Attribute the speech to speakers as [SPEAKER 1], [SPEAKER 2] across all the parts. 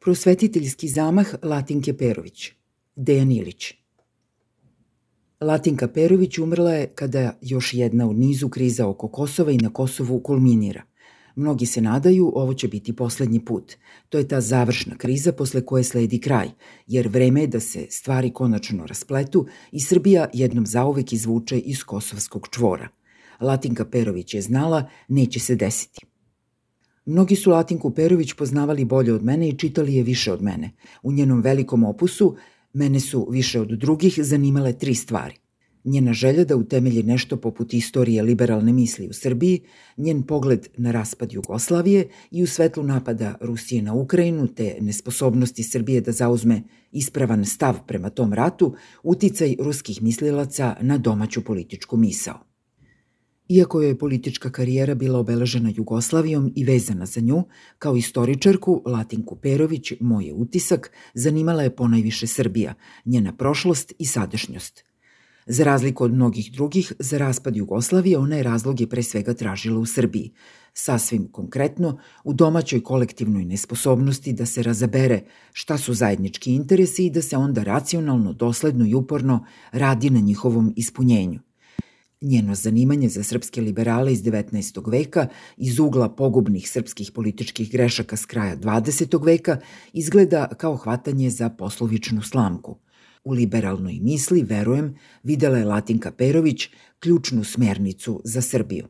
[SPEAKER 1] Prosvetiteljski zamah Latinke Perović Dejan Ilić Latinka Perović umrla je kada još jedna od nizu kriza oko Kosova i na Kosovu kulminira. Mnogi se nadaju ovo će biti poslednji put. To je ta završna kriza posle koje sledi kraj, jer vreme je da se stvari konačno raspletu i Srbija jednom zauvek izvuče iz kosovskog čvora. Latinka Perović je znala, neće se desiti. Mnogi su Latinku Perović poznavali bolje od mene i čitali je više od mene. U njenom velikom opusu mene su više od drugih zanimale tri stvari. Njena želja da utemelji nešto poput istorije liberalne misli u Srbiji, njen pogled na raspad Jugoslavije i u svetlu napada Rusije na Ukrajinu te nesposobnosti Srbije da zauzme ispravan stav prema tom ratu, uticaj ruskih mislilaca na domaću političku misao. Iako je politička karijera bila obeležena Jugoslavijom i vezana za nju, kao istoričarku Latinku Perović, moj je utisak, zanimala je ponajviše Srbija, njena prošlost i sadašnjost. Za razliku od mnogih drugih, za raspad Jugoslavije ona je razloge pre svega tražila u Srbiji. Sasvim konkretno, u domaćoj kolektivnoj nesposobnosti da se razabere šta su zajednički interesi i da se onda racionalno, dosledno i uporno radi na njihovom ispunjenju. Njeno zanimanje za srpske liberale iz 19. veka iz ugla pogubnih srpskih političkih grešaka s kraja 20. veka izgleda kao hvatanje za poslovičnu slamku. U liberalnoj misli, verujem, videla je Latinka Perović ključnu smernicu za Srbiju.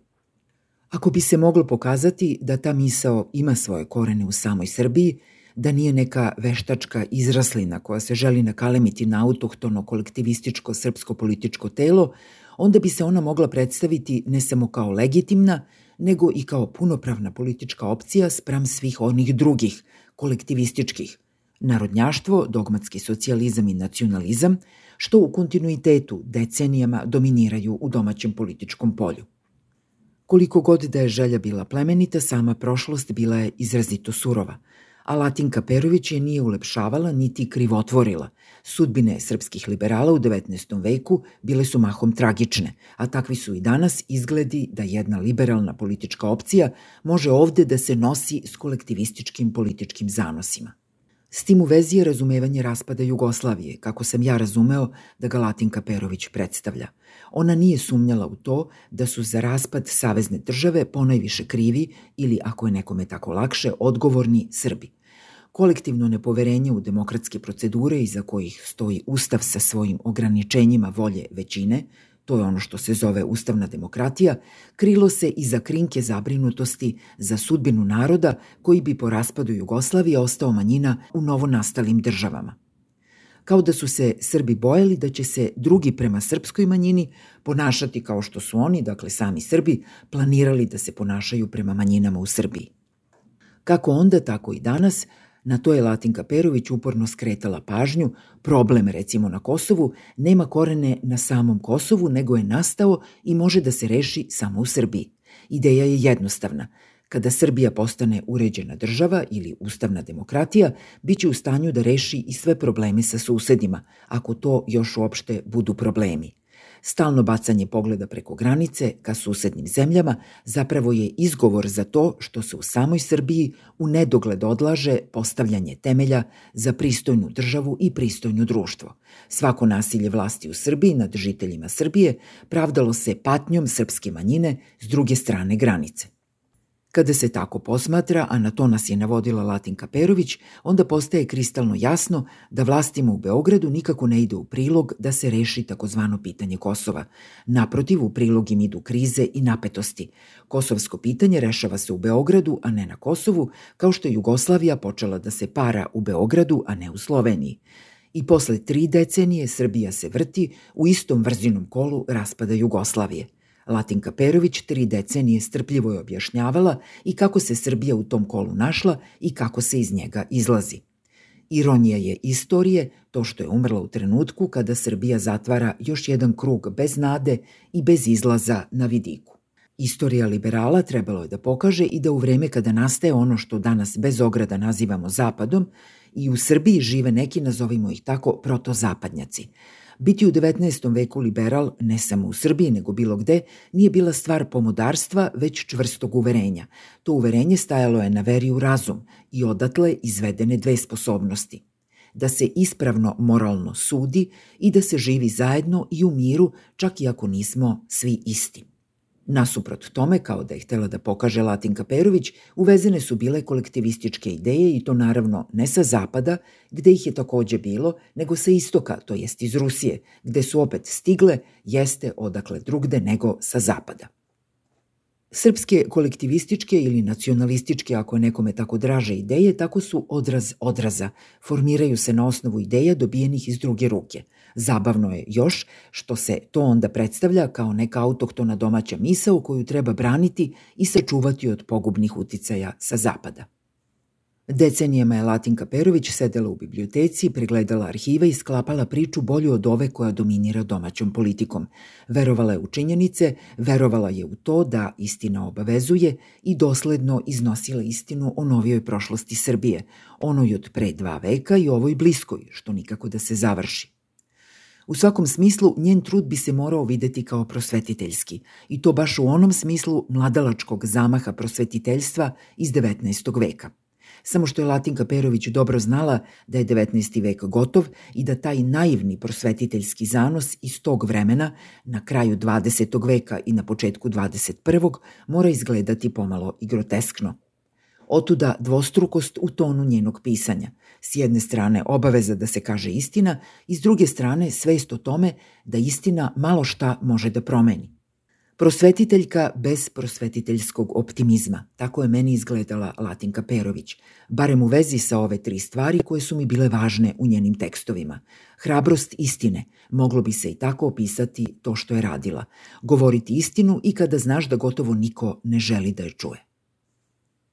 [SPEAKER 1] Ako bi se moglo pokazati da ta misao ima svoje korene u samoj Srbiji, da nije neka veštačka izraslina koja se želi nakalemiti na autohtono kolektivističko srpsko političko telo, onda bi se ona mogla predstaviti ne samo kao legitimna, nego i kao punopravna politička opcija spram svih onih drugih, kolektivističkih, narodnjaštvo, dogmatski socijalizam i nacionalizam, što u kontinuitetu decenijama dominiraju u domaćem političkom polju. Koliko god da je želja bila plemenita, sama prošlost bila je izrazito surova – a Latinka Perović je nije ulepšavala niti krivotvorila. Sudbine srpskih liberala u 19. veku bile su mahom tragične, a takvi su i danas izgledi da jedna liberalna politička opcija može ovde da se nosi s kolektivističkim političkim zanosima. S tim u vezi je razumevanje raspada Jugoslavije, kako sam ja razumeo da ga Latinka Perović predstavlja. Ona nije sumnjala u to da su za raspad savezne države ponajviše krivi ili, ako je nekome tako lakše, odgovorni Srbi kolektivno nepoverenje u demokratske procedure iza kojih stoji Ustav sa svojim ograničenjima volje većine, to je ono što se zove ustavna demokratija, krilo se iza krinke zabrinutosti za sudbinu naroda koji bi po raspadu Jugoslavije ostao manjina u novonastalim državama. Kao da su se Srbi bojali da će se drugi prema srpskoj manjini ponašati kao što su oni, dakle sami Srbi, planirali da se ponašaju prema manjinama u Srbiji. Kako onda, tako i danas, Na to je Latinka Perović uporno skretala pažnju, problem recimo na Kosovu nema korene na samom Kosovu, nego je nastao i može da se reši samo u Srbiji. Ideja je jednostavna. Kada Srbija postane uređena država ili ustavna demokratija, bit će u stanju da reši i sve probleme sa susedima, ako to još uopšte budu problemi. Stalno bacanje pogleda preko granice ka susednim zemljama zapravo je izgovor za to što se u samoj Srbiji u nedogled odlaže postavljanje temelja za pristojnu državu i pristojno društvo. Svako nasilje vlasti u Srbiji nad žiteljima Srbije pravdalo se patnjom srpske manjine s druge strane granice. Kada se tako posmatra, a na to nas je navodila Latinka Perović, onda postaje kristalno jasno da vlastima u Beogradu nikako ne ide u prilog da se reši takozvano pitanje Kosova. Naprotiv, u prilog im idu krize i napetosti. Kosovsko pitanje rešava se u Beogradu, a ne na Kosovu, kao što je Jugoslavija počela da se para u Beogradu, a ne u Sloveniji. I posle tri decenije Srbija se vrti u istom vrzinom kolu raspada Jugoslavije – Latinka Perović tri decenije strpljivo je objašnjavala i kako se Srbija u tom kolu našla i kako se iz njega izlazi. Ironija je istorije to što je umrla u trenutku kada Srbija zatvara još jedan krug bez nade i bez izlaza na vidiku. Istorija liberala trebalo je da pokaže i da u vreme kada nastaje ono što danas bez ograda nazivamo zapadom, i u Srbiji žive neki, nazovimo ih tako, protozapadnjaci – Biti u 19. veku liberal, ne samo u Srbiji, nego bilo gde, nije bila stvar pomodarstva, već čvrstog uverenja. To uverenje stajalo je na veri u razum i odatle izvedene dve sposobnosti. Da se ispravno moralno sudi i da se živi zajedno i u miru, čak i ako nismo svi isti. Nasuprot tome, kao da je htela da pokaže Latinka Perović, uvezene su bile kolektivističke ideje i to naravno ne sa zapada, gde ih je takođe bilo, nego sa istoka, to jest iz Rusije, gde su opet stigle, jeste odakle drugde nego sa zapada. Srpske kolektivističke ili nacionalističke, ako je nekome tako draže ideje, tako su odraz odraza, formiraju se na osnovu ideja dobijenih iz druge ruke – Zabavno je još što se to onda predstavlja kao neka autohtona domaća misao koju treba braniti i sačuvati od pogubnih uticaja sa zapada. Decenijama je Latinka Perović sedela u biblioteci, pregledala arhive i sklapala priču bolju od ove koja dominira domaćom politikom. Verovala je u činjenice, verovala je u to da istina obavezuje i dosledno iznosila istinu o novijoj prošlosti Srbije, onoj od pre dva veka i ovoj bliskoj, što nikako da se završi. U svakom smislu, njen trud bi se morao videti kao prosvetiteljski, i to baš u onom smislu mladalačkog zamaha prosvetiteljstva iz 19. veka. Samo što je Latinka Perović dobro znala da je 19. vek gotov i da taj naivni prosvetiteljski zanos iz tog vremena, na kraju 20. veka i na početku 21. mora izgledati pomalo i groteskno – Otuda dvostrukost u tonu njenog pisanja. S jedne strane obaveza da se kaže istina i s druge strane svest o tome da istina malo šta može da promeni. Prosvetiteljka bez prosvetiteljskog optimizma, tako je meni izgledala Latinka Perović, barem u vezi sa ove tri stvari koje su mi bile važne u njenim tekstovima. Hrabrost istine, moglo bi se i tako opisati to što je radila. Govoriti istinu i kada znaš da gotovo niko ne želi da je čuje.